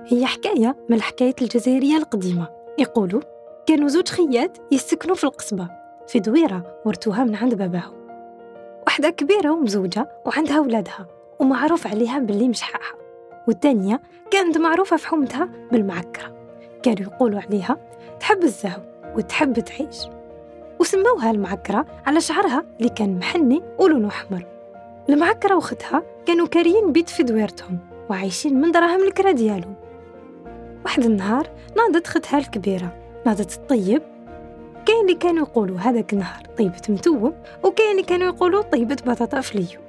هي حكاية من الحكايات الجزائرية القديمة. يقولوا كانوا زوج خيات يسكنوا في القصبة في دويرة ورثوها من عند باباهم. واحدة كبيرة ومزوجة وعندها ولادها ومعروف عليها باللي مشحاحة والتانية كانت معروفة في حومتها بالمعكرة. كانوا يقولوا عليها تحب الزهو وتحب تعيش. وسموها المعكرة على شعرها اللي كان محني ولونه أحمر. المعكرة وختها كانوا كاريين بيت في دويرتهم وعايشين من دراهم الكرا ديالهم. واحد النهار ناضت ختها الكبيرة. ناضت الطيب. كاين اللي كانوا يقولوا هذاك النهار طيبة متوم وكاين اللي كانوا يقولوا طيبة بطاطا فليو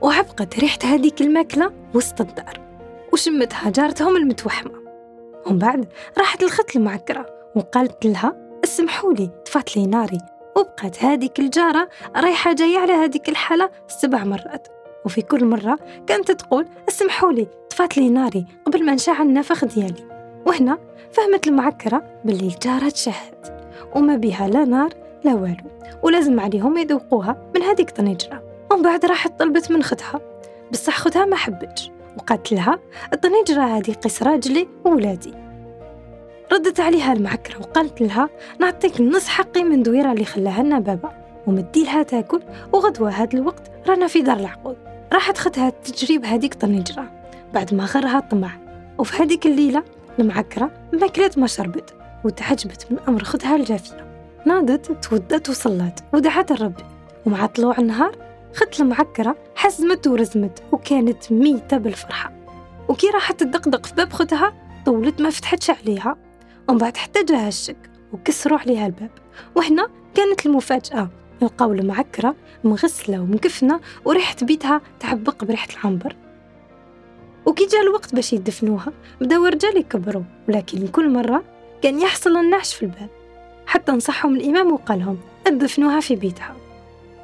وعبقت ريحة هذيك الماكلة وسط الدار وشمتها جارتهم المتوحمة. ومن بعد راحت الخت المعكرة وقالت لها اسمحوا لي طفات لي ناري وبقات هذيك الجارة رايحة جاية على هذيك الحالة سبع مرات. وفي كل مرة كانت تقول اسمحوا لي طفات لي ناري قبل ما نشعل النفخ ديالي. وهنا فهمت المعكرة باللي الجارة تشهد وما بها لا نار لا والو. ولازم عليهم يذوقوها من هذيك الطنجرة ومن بعد راحت طلبت من ختها بصح ختها ما حبتش. وقالت لها الطنجرة هذه قيس راجلي وولادي. ردت عليها المعكرة وقالت لها نعطيك نص حقي من دويرة اللي خلاها لنا بابا. ومدي لها تاكل وغدوة هاد الوقت رانا في دار العقود. راحت ختها تجري بهذيك الطنجرة بعد ما غرها الطمع وفي هذيك الليلة المعكرة ما كلت ما شربت وتعجبت من أمر خدها الجافية. نادت تودت وصلت ودعت الرب ومع طلوع النهار خت المعكرة حزمت ورزمت وكانت ميتة بالفرحة. وكي راحت تدقدق في باب خدها طولت ما فتحتش عليها. ومن بعد حتى جاها الشك وكسروا عليها الباب. وهنا كانت المفاجأة لقاو المعكرة مغسلة ومكفنة وريحة بيتها تعبق بريحة العنبر. وكي جاء الوقت باش يدفنوها بداو الرجال يكبروا ولكن كل مرة كان يحصل النعش في الباب. حتى نصحهم الإمام وقالهم أدفنوها في بيتها.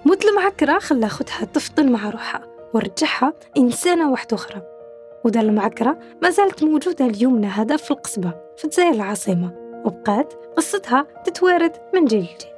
موت المعكرة خلى خدها تفطن مع روحها ورجعها إنسانة واحدة أخرى. ودا المعكرة ما زالت موجودة اليومنا هذا في القصبة في الجزائر العاصمة وبقات قصتها تتوارد من جيل لجيل.